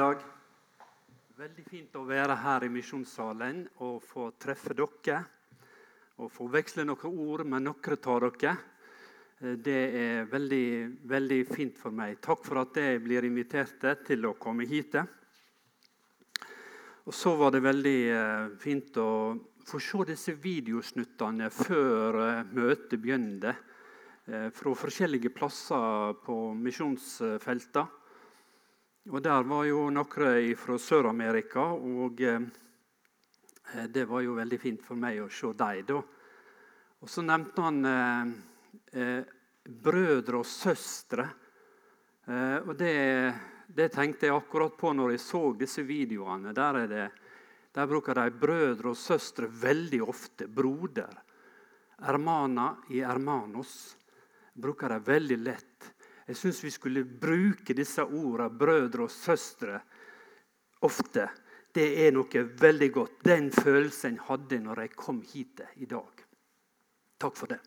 dag. Veldig fint å være her i misjonssalen og få treffe dere. Og få veksle noen ord med noen av dere. Eh, det er veldig, veldig fint for meg. Takk for at jeg blir invitert til å komme hit. Og så var det veldig eh, fint å få se disse videosnuttene før eh, møtet begynte. Fra forskjellige plasser på misjonsfeltene. Og Der var jo noen fra Sør-Amerika, og eh, det var jo veldig fint for meg å se dem. Og Så nevnte han eh, eh, brødre og søstre. Eh, og det, det, tenkte jeg akkurat på når jeg så disse videoene. Der, det, der bruker de brødre og søstre veldig ofte. Broder. Ermana i ermanos bruker de veldig lett. Jeg syns vi skulle bruke disse ordene brødre og søstre ofte. Det er noe veldig godt. Den følelsen jeg hadde når jeg kom hit i dag. Takk for det.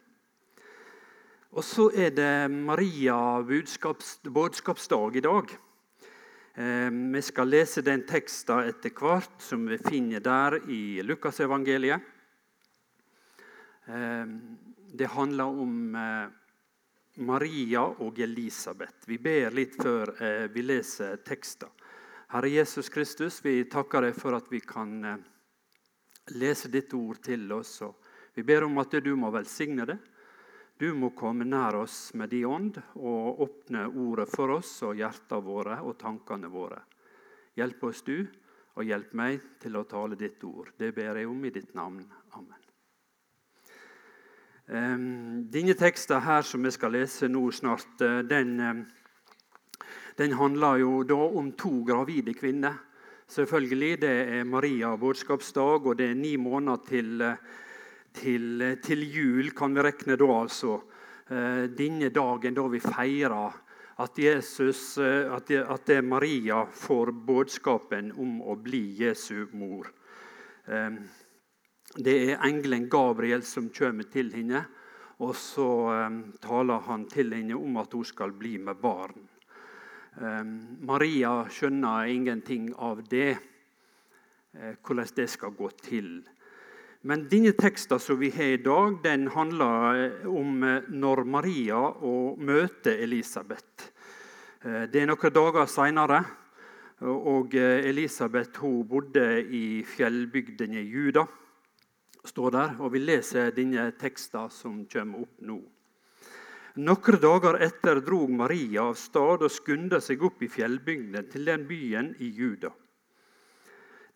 Og så er det Maria budskaps, budskapsdag i dag. Eh, vi skal lese den teksten etter hvert som vi finner der i Lukasevangeliet. Eh, det handler om eh, Maria og Elisabeth. Vi ber litt før eh, vi leser teksten. Herre Jesus Kristus, vi takker deg for at vi kan eh, lese ditt ord til oss. vi ber om at du må velsigne det. Du må komme nær oss med din ånd og åpne ordet for oss og hjertene våre og tankene våre. Hjelp oss du, og hjelp meg til å tale ditt ord. Det ber jeg om i ditt navn. Amen. Denne teksten her som vi skal lese nå snart, eh, den, den handler jo da om to gravide kvinner. Selvfølgelig, Det er Maria budskapsdag, og det er ni måneder til, til, til jul, kan vi regne da, altså. Eh, denne dagen da vi feirer at, Jesus, eh, at, at Maria får budskapen om å bli Jesu mor. Det er engelen Gabriel som kommer til henne. Og så um, taler han til henne om at hun skal bli med barn. Um, Maria skjønner ingenting av det, uh, hvordan det skal gå til. Men denne teksten som vi har i dag, den handler eh, om uh, når Maria møter Elisabeth. Det er noen dager seinere. Og Elisabeth bodde i fjellbygdene i Juda står der, og vi leser denne teksten som kommer opp nå. Noen dager etter drog Maria av stad og skunda seg opp i fjellbygden til den byen i Juda.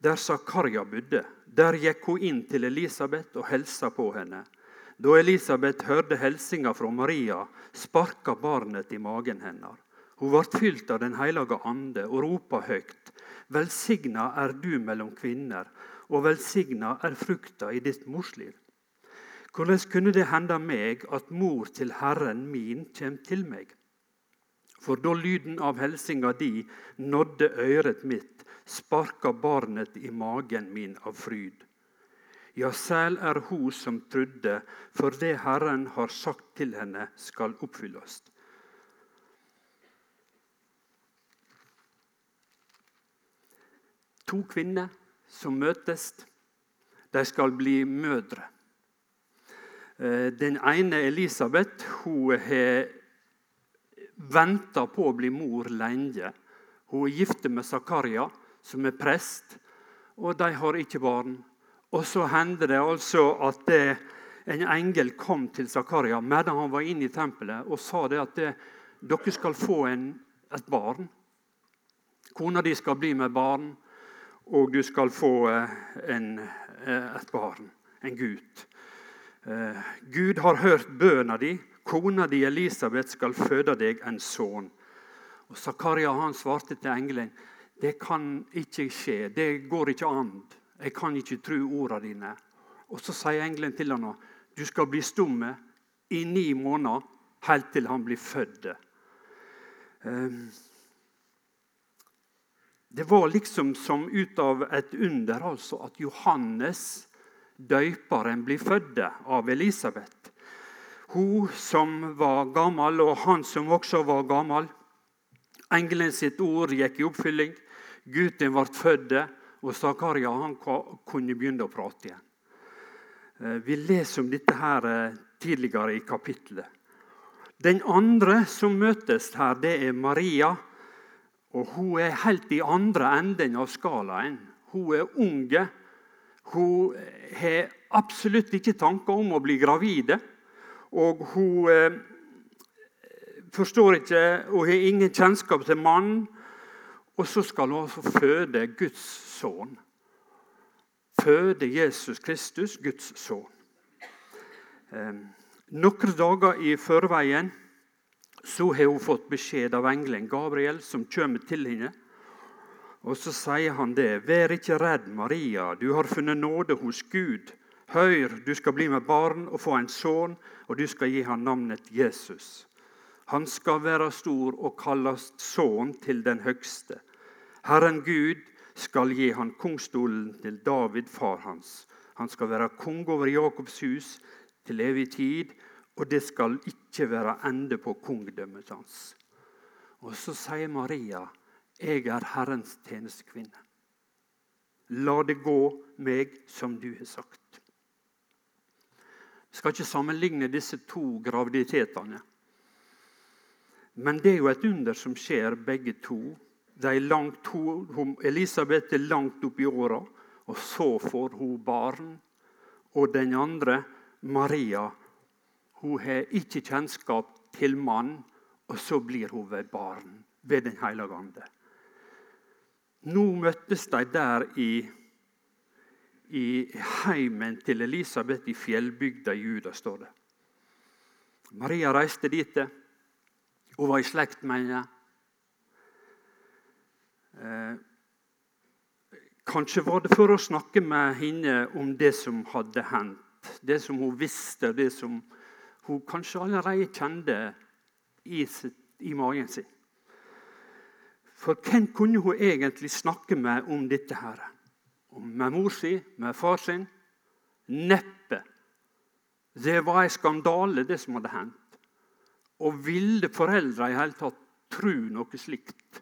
Der Zakaria bodde. Der gikk hun inn til Elisabeth og helsa på henne. Da Elisabeth hørte helsinga fra Maria, sparka barnet i magen hennes. Hun ble fylt av Den hellige ande og ropa høyt. Velsigna er du mellom kvinner, og velsigna er frukta i ditt morsliv. Hvordan kunne det hende meg at mor til Herren min kjem til meg? For da lyden av helsinga di nådde øret mitt, sparka barnet i magen min av fryd. Ja, selv er hun som trudde, for det Herren har sagt til henne, skal oppfylles. To kvinner som møtes. De skal bli mødre. Eh, den ene, Elisabeth, hun har venta på å bli mor lenge. Hun er gift med Zakaria, som er prest, og de har ikke barn. Og så hender det altså at det, en engel kom til Zakaria medan han var inne i tempelet og sa det at det, dere skal få en, et barn. Kona di skal bli med barn og du skal få eh, en, eh, et barn, en gutt. Eh, Gud har hørt bøna di. Kona di Elisabeth skal føde deg en sønn. Og Zakaria han svarte til engelen det kan ikke skje. Det går ikke an. Jeg kan ikke tro ordene dine. Og Så sier engelen til ham du skal bli stumme i ni måneder, helt til han blir født. Det var liksom som ut av et under altså at Johannes, døyperen, blir født av Elisabeth. Hun som var gammel, og han som også var gammel. Engelen sitt ord gikk i oppfylling. Gutten ble født, og Zakaria kunne begynne å prate igjen. Eh, vi leser om dette her eh, tidligere i kapittelet. Den andre som møtes her, det er Maria. Og Hun er helt i andre enden av skalaen. Hun er unge. Hun har absolutt ikke tanker om å bli gravide. Og hun eh, forstår ikke og har ingen kjennskap til mannen. Og så skal hun altså føde Guds sønn. Føde Jesus Kristus, Guds sønn. Eh, noen dager i forveien så har hun fått beskjed av engelen Gabriel, som kommer til henne. Og Så sier han det. Vær ikke redd, Maria, du har funnet nåde hos Gud. Hør, du skal bli med barn og få en sønn, og du skal gi ham navnet Jesus. Han skal være stor og kalles sønn til den høgste. Herren Gud skal gi han kongstolen til David, far hans. Han skal være kong over Jakobs hus til evig tid, og det skal ikke være ende på kongdømmet hans. Og så sier Maria, 'Jeg er Herrens tjenestekvinne'. La det gå meg som du har sagt. Jeg skal ikke sammenligne disse to graviditetene. Men det er jo et under som skjer begge to. Elisabeth er langt opp i åra, og så får hun barn. Og den andre Maria hun har ikke kjennskap til mann, og så blir hun ved barn ved Den hellige ande. Nå møttes de der i, i heimen til Elisabeth i fjellbygda i Juda, står det. Maria reiste dit. Hun var i slekt med henne. Eh, kanskje var det for å snakke med henne om det som hadde hendt det som hun visste, det som hun kanskje allerede kjente i, i magen sin. For hvem kunne hun egentlig snakke med om dette? her? Med mor si? Med far sin? Neppe. Det var en skandale, det som hadde hendt. Og ville foreldre i hele tatt tro noe slikt?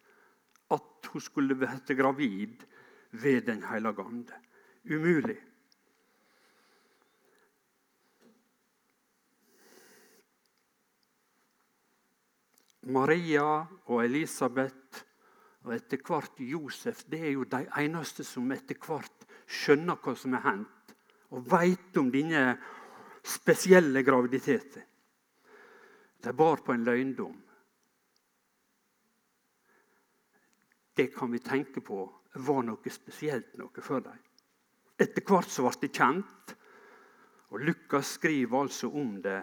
At hun skulle bli gravid ved Den hellige ande? Umulig. Maria og Elisabeth og etter hvert Josef det er jo de eneste som etter hvert skjønner hva som er hendt, og veit om denne spesielle graviditeten. De bar på en løgndom. Det kan vi tenke på var noe spesielt noe for dem. Etter hvert så ble det kjent, og Lukas skriver altså om det.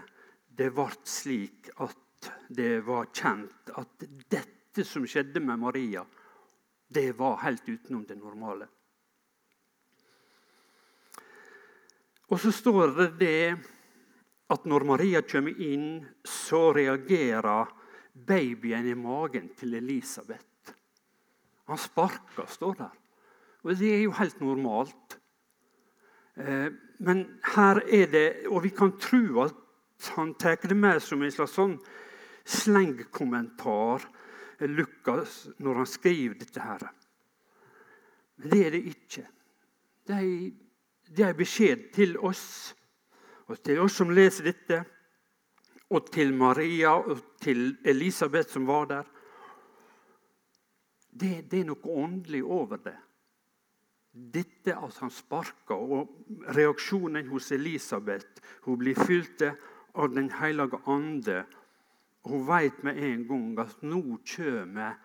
Det ble slik at det var kjent at dette som skjedde med Maria, det var helt utenom det normale. Og så står det det at når Maria kommer inn, så reagerer babyen i magen til Elisabeth. Han sparker, står der. Og det er jo helt normalt. Eh, men her er det Og vi kan tro at han tar det med som en slags sånn slengkommentar Lukas når han skriver dette. her. Men det er det ikke. Det er, det beskjed til oss, og til oss som leser dette, og til Maria og til Elisabeth som var der. Det, det er noe åndelig over det. Dette at han sparker, og reaksjonen hos Elisabeth Hun blir fylt av Den hellige ande hun veit med en gang at nå kommer,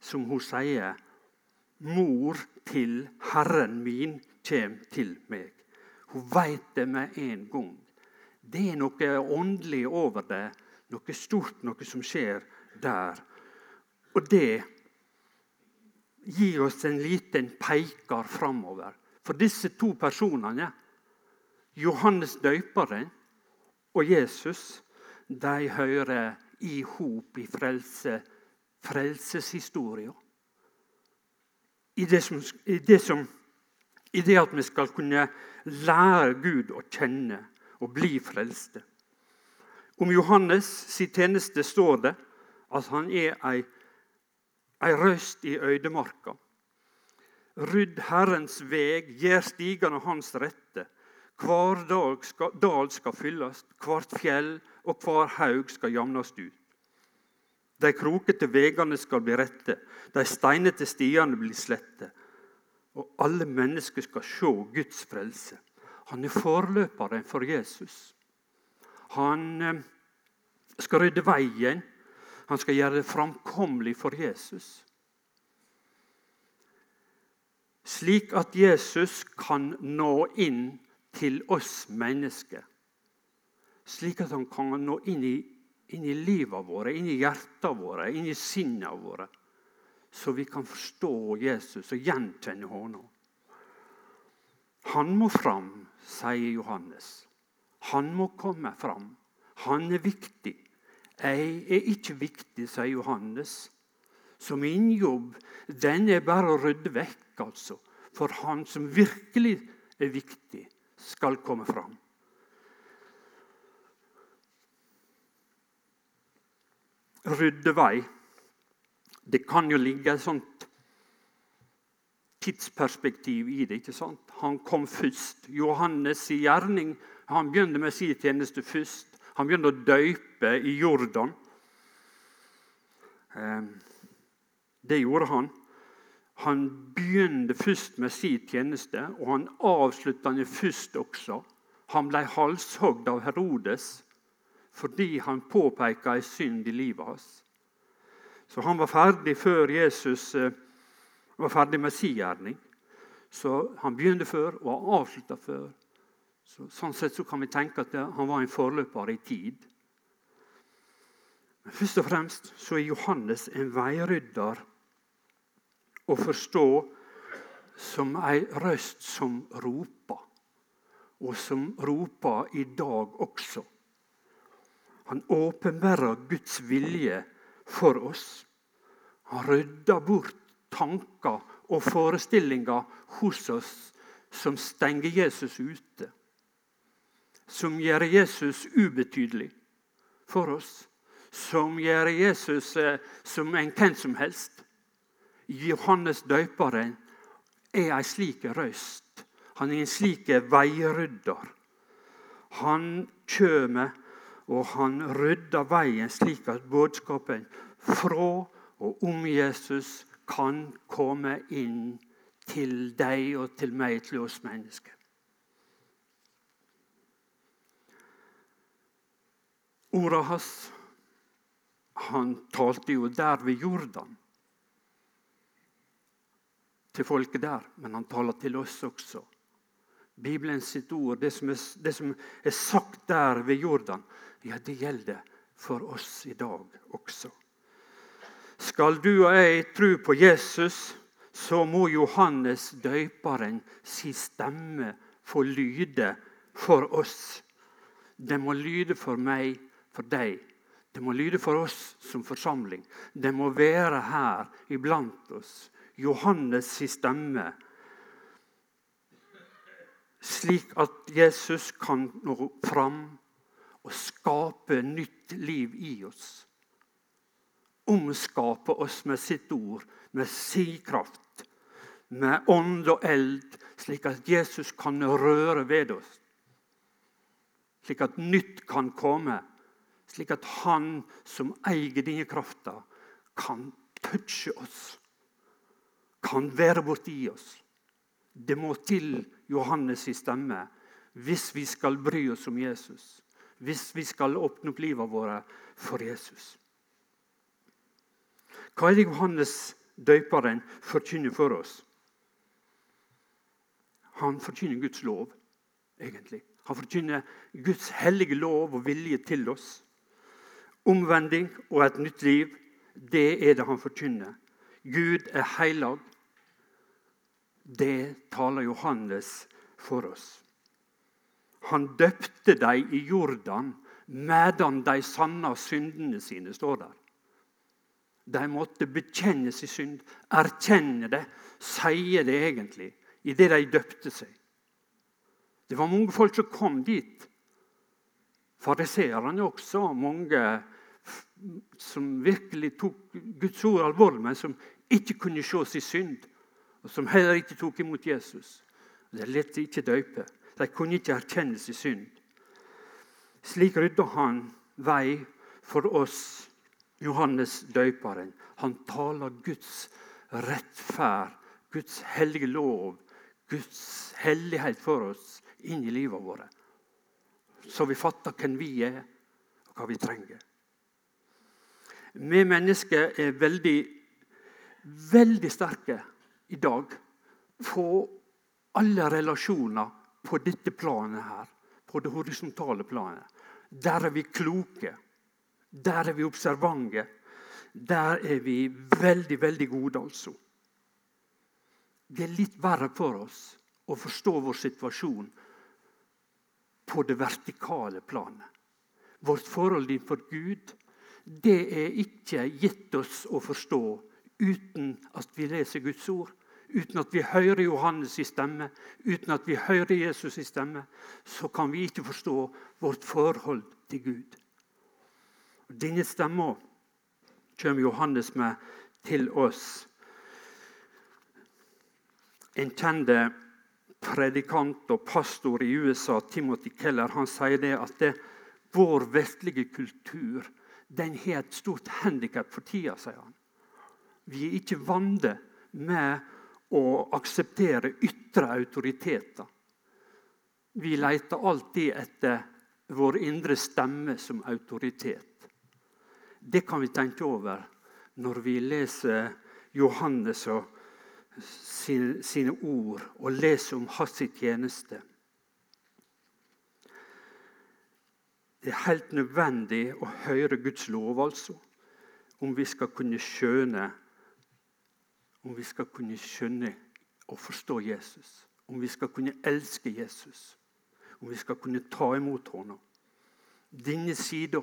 som hun sier, mor til Herren min kommer til meg. Hun veit det med en gang. Det er noe åndelig over det, noe stort, noe som skjer der. Og det gir oss en liten peker framover. For disse to personene, Johannes døyperen og Jesus, de hører i hop i frelse, frelseshistoria. I det, som, i, det som, I det at vi skal kunne lære Gud å kjenne og bli frelste. Om Johannes sin tjeneste står det at han er ei, ei røst i øydemarka. Rydd Herrens veg, gjør stigene hans rette. Hver dag skal, dal skal fylles, hvert fjell og hver haug skal jamnes ut. De krokete vegene skal bli rette, de steinete stiene blir slette. Og alle mennesker skal se Guds frelse. Han er forløperen for Jesus. Han eh, skal rydde veien. Han skal gjøre det framkommelig for Jesus. Slik at Jesus kan nå inn til oss mennesker. Slik at han kan nå inn i, inn i livet vårt, inn i hjertene våre, inn i sinnene våre. Så vi kan forstå Jesus og gjenkjenne ham. Han må fram, sier Johannes. Han må komme fram. Han er viktig. Jeg er ikke viktig, sier Johannes. Så min jobb den er bare å rydde vekk, altså. For han som virkelig er viktig, skal komme fram. Rydde vei. Det kan jo ligge et sånt tidsperspektiv i det. ikke sant? Han kom først. Johannes' i gjerning han begynte med sin tjeneste først. Han begynte å døype i Jordan. Ehm, det gjorde han. Han begynte først med sin tjeneste, og han avslutta den først også. Han ble halshogd av Herodes fordi han påpeka en synd i livet hans. Så han var ferdig før Jesus eh, var ferdig med sin gjerning. Så han begynte før og han avslutta før. Så, sånn sett så kan vi tenke at han var en forløper i tid. Men først og fremst så er Johannes en veirydder å forstå som ei røst som roper, og som roper i dag også. Han åpenbærer Guds vilje for oss. Han rydder bort tanker og forestillinger hos oss som stenger Jesus ute. Som gjør Jesus ubetydelig for oss. Som gjør Jesus eh, som en hvem som helst. Johannes døperen er ei slik røst. Han er en slik veirydder. Han kjem og han rydder veien slik at budskapen fra og om Jesus kan komme inn til deg og til meg, til oss mennesker. Orda hans Han talte jo der ved Jordan til folket der, men han taler til oss også. Bibelen sitt ord, det som, er, det som er sagt der ved Jordan, ja, det gjelder for oss i dag også. Skal du og jeg tro på Jesus, så må Johannes døperen si stemme få lyde for oss. Det må lyde for meg, for deg. Det må lyde for oss som forsamling. Det må være her iblant oss Johannes' stemme, slik at Jesus kan nå fram og skape nytt liv i oss. Omskape oss med sitt ord, med sin kraft, med ånd og eld, slik at Jesus kan røre ved oss. Slik at nytt kan komme, slik at Han som eier denne krafta, kan touche oss kan være borti oss. Det må til Johannes' i stemme hvis vi skal bry oss om Jesus. Hvis vi skal åpne opp livet vårt for Jesus. Hva er det Johannes døperen forkynner for oss? Han forkynner Guds lov, egentlig. Han forkynner Guds hellige lov og vilje til oss. Omvending og et nytt liv, det er det han forkynner. Gud er heilag. Det taler Johannes for oss. Han døpte dem i Jordan medan de sanna syndene sine, står der. De måtte bekjenne sin synd, erkjenne det, sie det egentlig, idet de døpte seg. Det var mange folk som kom dit. Fariseerne også, mange som virkelig tok Guds ord alvorlig, men som ikke kunne se sin synd og som heller ikke tok imot Jesus. De lot seg ikke døype. De kunne ikke erkjenne sin synd. Slik rydda han vei for oss, Johannes døyperen. Han taler Guds rettferd, Guds hellige lov, Guds hellighet for oss inn i livet vårt. Så vi fatter hvem vi er, og hva vi trenger. Vi mennesker er veldig, veldig sterke i dag på alle relasjoner på dette planet her, på det horisontale planet. Der er vi kloke. Der er vi observante. Der er vi veldig, veldig gode, altså. Det er litt verre for oss å forstå vår situasjon på det vertikale planet. Vårt forhold innenfor Gud det er ikke gitt oss å forstå uten at vi leser Guds ord, uten at vi hører Johannes' i stemme, uten at vi hører Jesus' i stemme. Så kan vi ikke forstå vårt forhold til Gud. Denne stemma kommer Johannes med til oss. En kjente predikant og pastor i USA, Timothy Keller, han sier det at det, vår vestlige kultur den har et stort handikap for tida, sier han. Vi er ikke vante med å akseptere ytre autoriteter. Vi leter alltid etter vår indre stemme som autoritet. Det kan vi tenke over når vi leser Johannes sine ord og leser om hans tjeneste. Det er helt nødvendig å høre Guds lov, altså, om vi skal kunne skjønne om vi skal kunne skjønne og forstå Jesus. Om vi skal kunne elske Jesus. Om vi skal kunne ta imot sida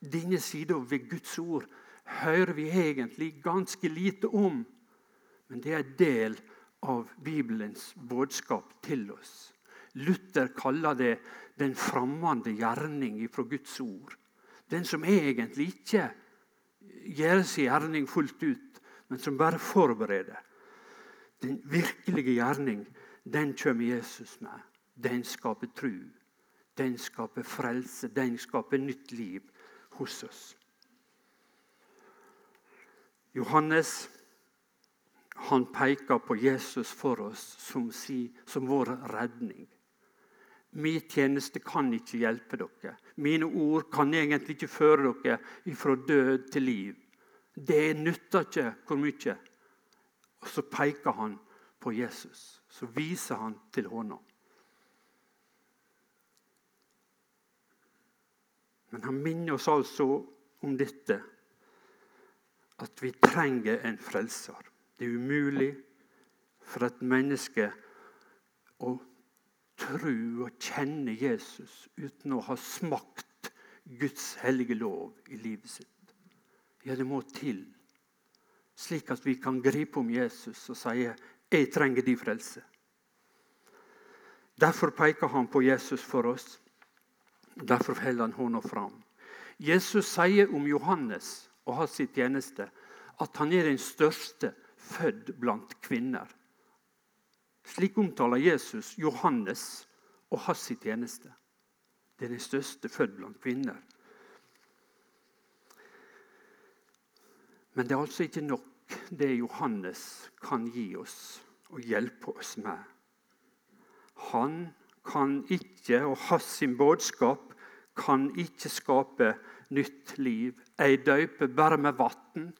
denne sida ved Guds ord hører vi egentlig ganske lite om. Men det er en del av Bibelens budskap til oss. Luther kaller det den fremmede gjerning fra Guds ord. Den som egentlig ikke gjør sin gjerning fullt ut, men som bare forbereder. Den virkelige gjerning, den kommer Jesus med. Den skaper tru. Den skaper frelse. Den skaper nytt liv hos oss. Johannes han peker på Jesus for oss som, si, som vår redning. Min tjeneste kan ikke hjelpe dere. Mine ord kan egentlig ikke føre dere fra død til liv. Det nytter ikke hvor mye. Og så peker han på Jesus. Så viser han til hånda. Men han minner oss altså om dette, at vi trenger en frelser. Det er umulig for et menneske å tro og kjenne Jesus uten å ha smakt Guds hellige lov i livet sitt. Ja, det må til, slik at vi kan gripe om Jesus og si 'Jeg trenger din frelse'. Derfor peker han på Jesus for oss. Derfor holder han hånda fram. Jesus sier om Johannes og hans tjeneste at han er den største født blant kvinner. Slik omtaler Jesus Johannes og hans tjeneste. Det er den største født blant kvinner. Men det er altså ikke nok det Johannes kan gi oss og hjelpe oss med. Han kan ikke, og hans sin budskap kan ikke skape nytt liv. Ei døype bare med vann,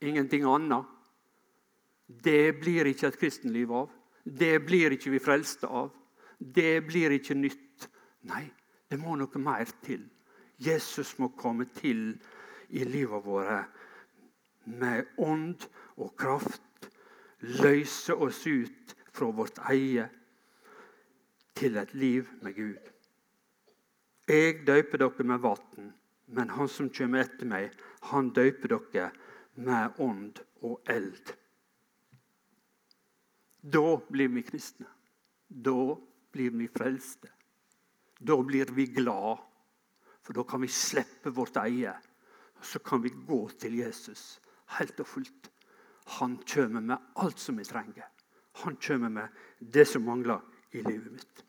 ingenting annet. Det blir ikke et kristenliv av. Det blir ikke vi frelste av. Det blir ikke nytt. Nei, det må noe mer til. Jesus må komme til i livet vårt med ånd og kraft. Løse oss ut fra vårt eie til et liv med Gud. Jeg døper dere med vann, men han som kommer etter meg, han døper dere med ånd og eld. Da blir vi kristne. Da blir vi frelste. Da blir vi glad, for da kan vi slippe vårt eie. Og så kan vi gå til Jesus helt og fullt. Han kommer med alt som vi trenger. Han kommer med det som mangler i livet mitt.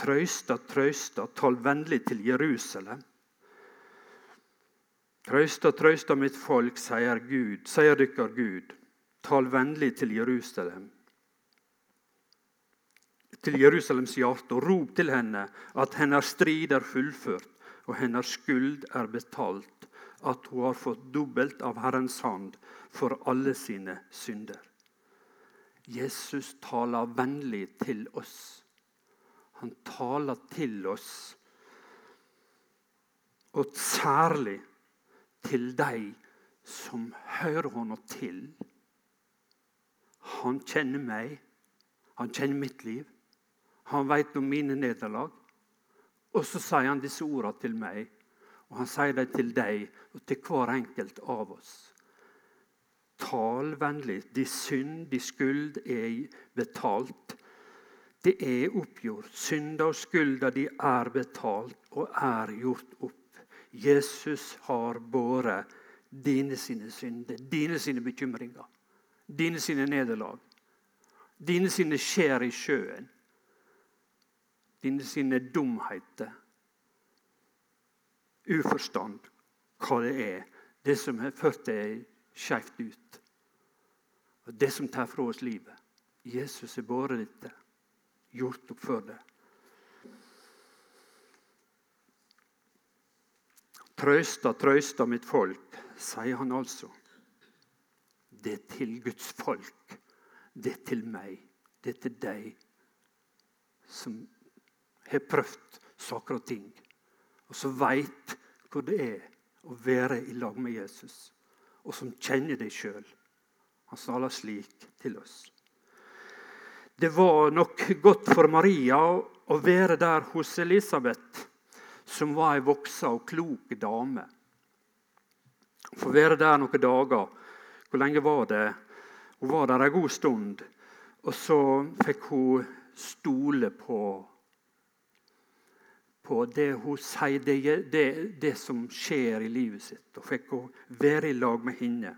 Trøysta, trøysta, tal vennlig til Jerusalem. Trøysta, trøysta mitt folk, sier Gud, sier dykkar Gud. Tal vennlig til Jerusalem. Til Jerusalems hjerte, og rop til henne at hennes strid er fullført, og hennes skuld er betalt, at hun har fått dobbelt av Herrens hand for alle sine synder. Jesus taler vennlig til oss. Han taler til oss, og særlig til de som hører henne til. Han kjenner meg, han kjenner mitt liv. Han vet om mine nederlag. Og så sier han disse ordene til meg, og han sier dem til deg og til hver enkelt av oss. Tal vennlig. De synd, de skyld er betalt. Det er oppgjort. Synda og skylda de er betalt og er gjort opp. Jesus har båret dine sine synder, dine sine bekymringer, dine sine nederlag. Dine sine skjær i sjøen. Dine sine dumheter. Uforstand, hva det er. Det som har ført deg skeivt ut. Og det som tar fra oss livet. Jesus har båret dette, gjort opp for det. Trøsta, trøsta mitt folk, sier han altså. Det er til Guds folk. Det er til meg. Det er til deg som har prøvd saker og ting, og som veit hvor det er å være i lag med Jesus, og som kjenner deg sjøl. Han taler slik til oss. Det var nok godt for Maria å være der hos Elisabeth som var ei voksa og klok dame. Få være der noen dager. Hvor lenge var det? Hun var der ei god stund. Og så fikk hun stole på, på det hun sier, det, det, det, som skjer i livet sitt. Og fikk hun være i lag med henne.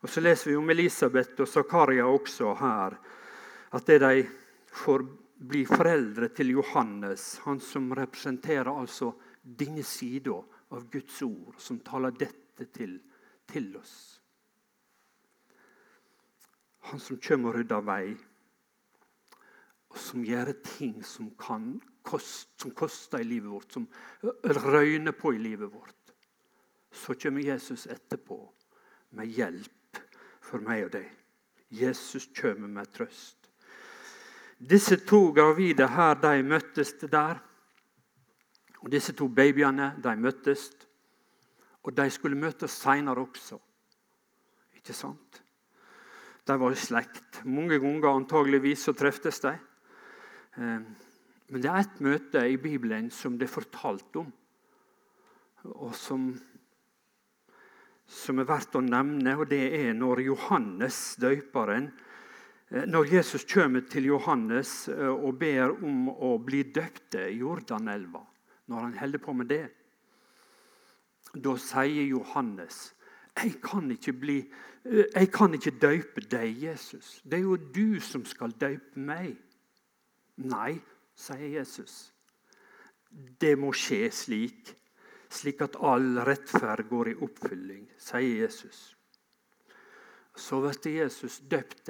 Og Så leser vi om Elisabeth og Zakaria også her. At det de får bli foreldre til Johannes, han som representerer altså denne sida av Guds ord, som taler dette til, til oss. Han som kommer og rydder vei, og som gjør ting som, kan kost, som koster i livet vårt, som røyner på i livet vårt. Så kommer Jesus etterpå med hjelp for meg og deg. Jesus kommer med trøst. Disse to gravide her, de møttes der. Og Disse to babyene de møttes, og de skulle møtes seinere også. Ikke sant? De var i slekt. Mange ganger antageligvis så treftes de. Eh, men det er ett møte i Bibelen som det er fortalt om, og som, som er verdt å nevne. og Det er når Johannes, døyperen, når Jesus kommer til Johannes eh, og ber om å bli døpt i Jordanelva, når han holder på med det, da sier Johannes jeg kan, bli, eh, jeg kan ikke døype deg, Jesus. Det er jo du som skal døype meg. Nei, sier Jesus. Det må skje slik, slik at all rettferd går i oppfylling, sier Jesus. Så blir Jesus døpt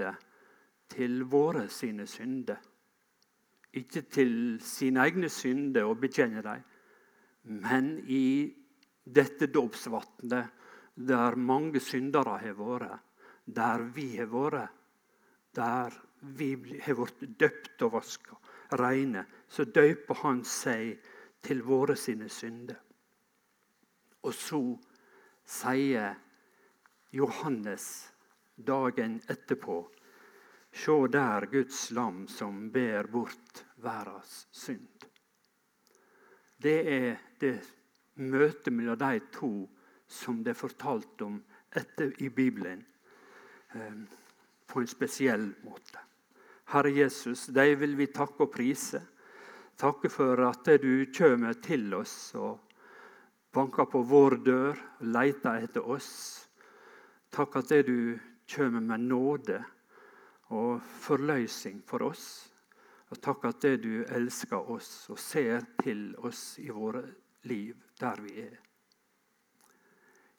til våre sine synder. Ikke til sine egne synder og bekjenne dem, men i dette dåpsvatnet der mange syndere har vært, der vi har vært, der vi har blitt døpt og vaska reine, så døper han seg til våre sine synder. Og så sier Johannes dagen etterpå Se der Guds lam som ber bort verdens synd. Det er det møtet mellom de to som det er fortalt om etter i Bibelen eh, på en spesiell måte. Herre Jesus, deg vil vi takke og prise. Takke for at du kommer til oss og banker på vår dør og leter etter oss. Takk at du kommer med nåde og forløsning for oss. Og takk at det du elsker oss og ser til oss i våre liv der vi er.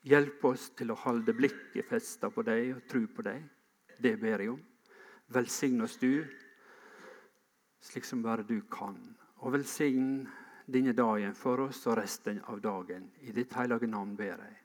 Hjelp oss til å holde blikket festa på deg og tro på deg. Det ber jeg om. Velsign oss du, slik som bare du kan. Og velsign denne dagen for oss og resten av dagen. I ditt hellige navn ber jeg.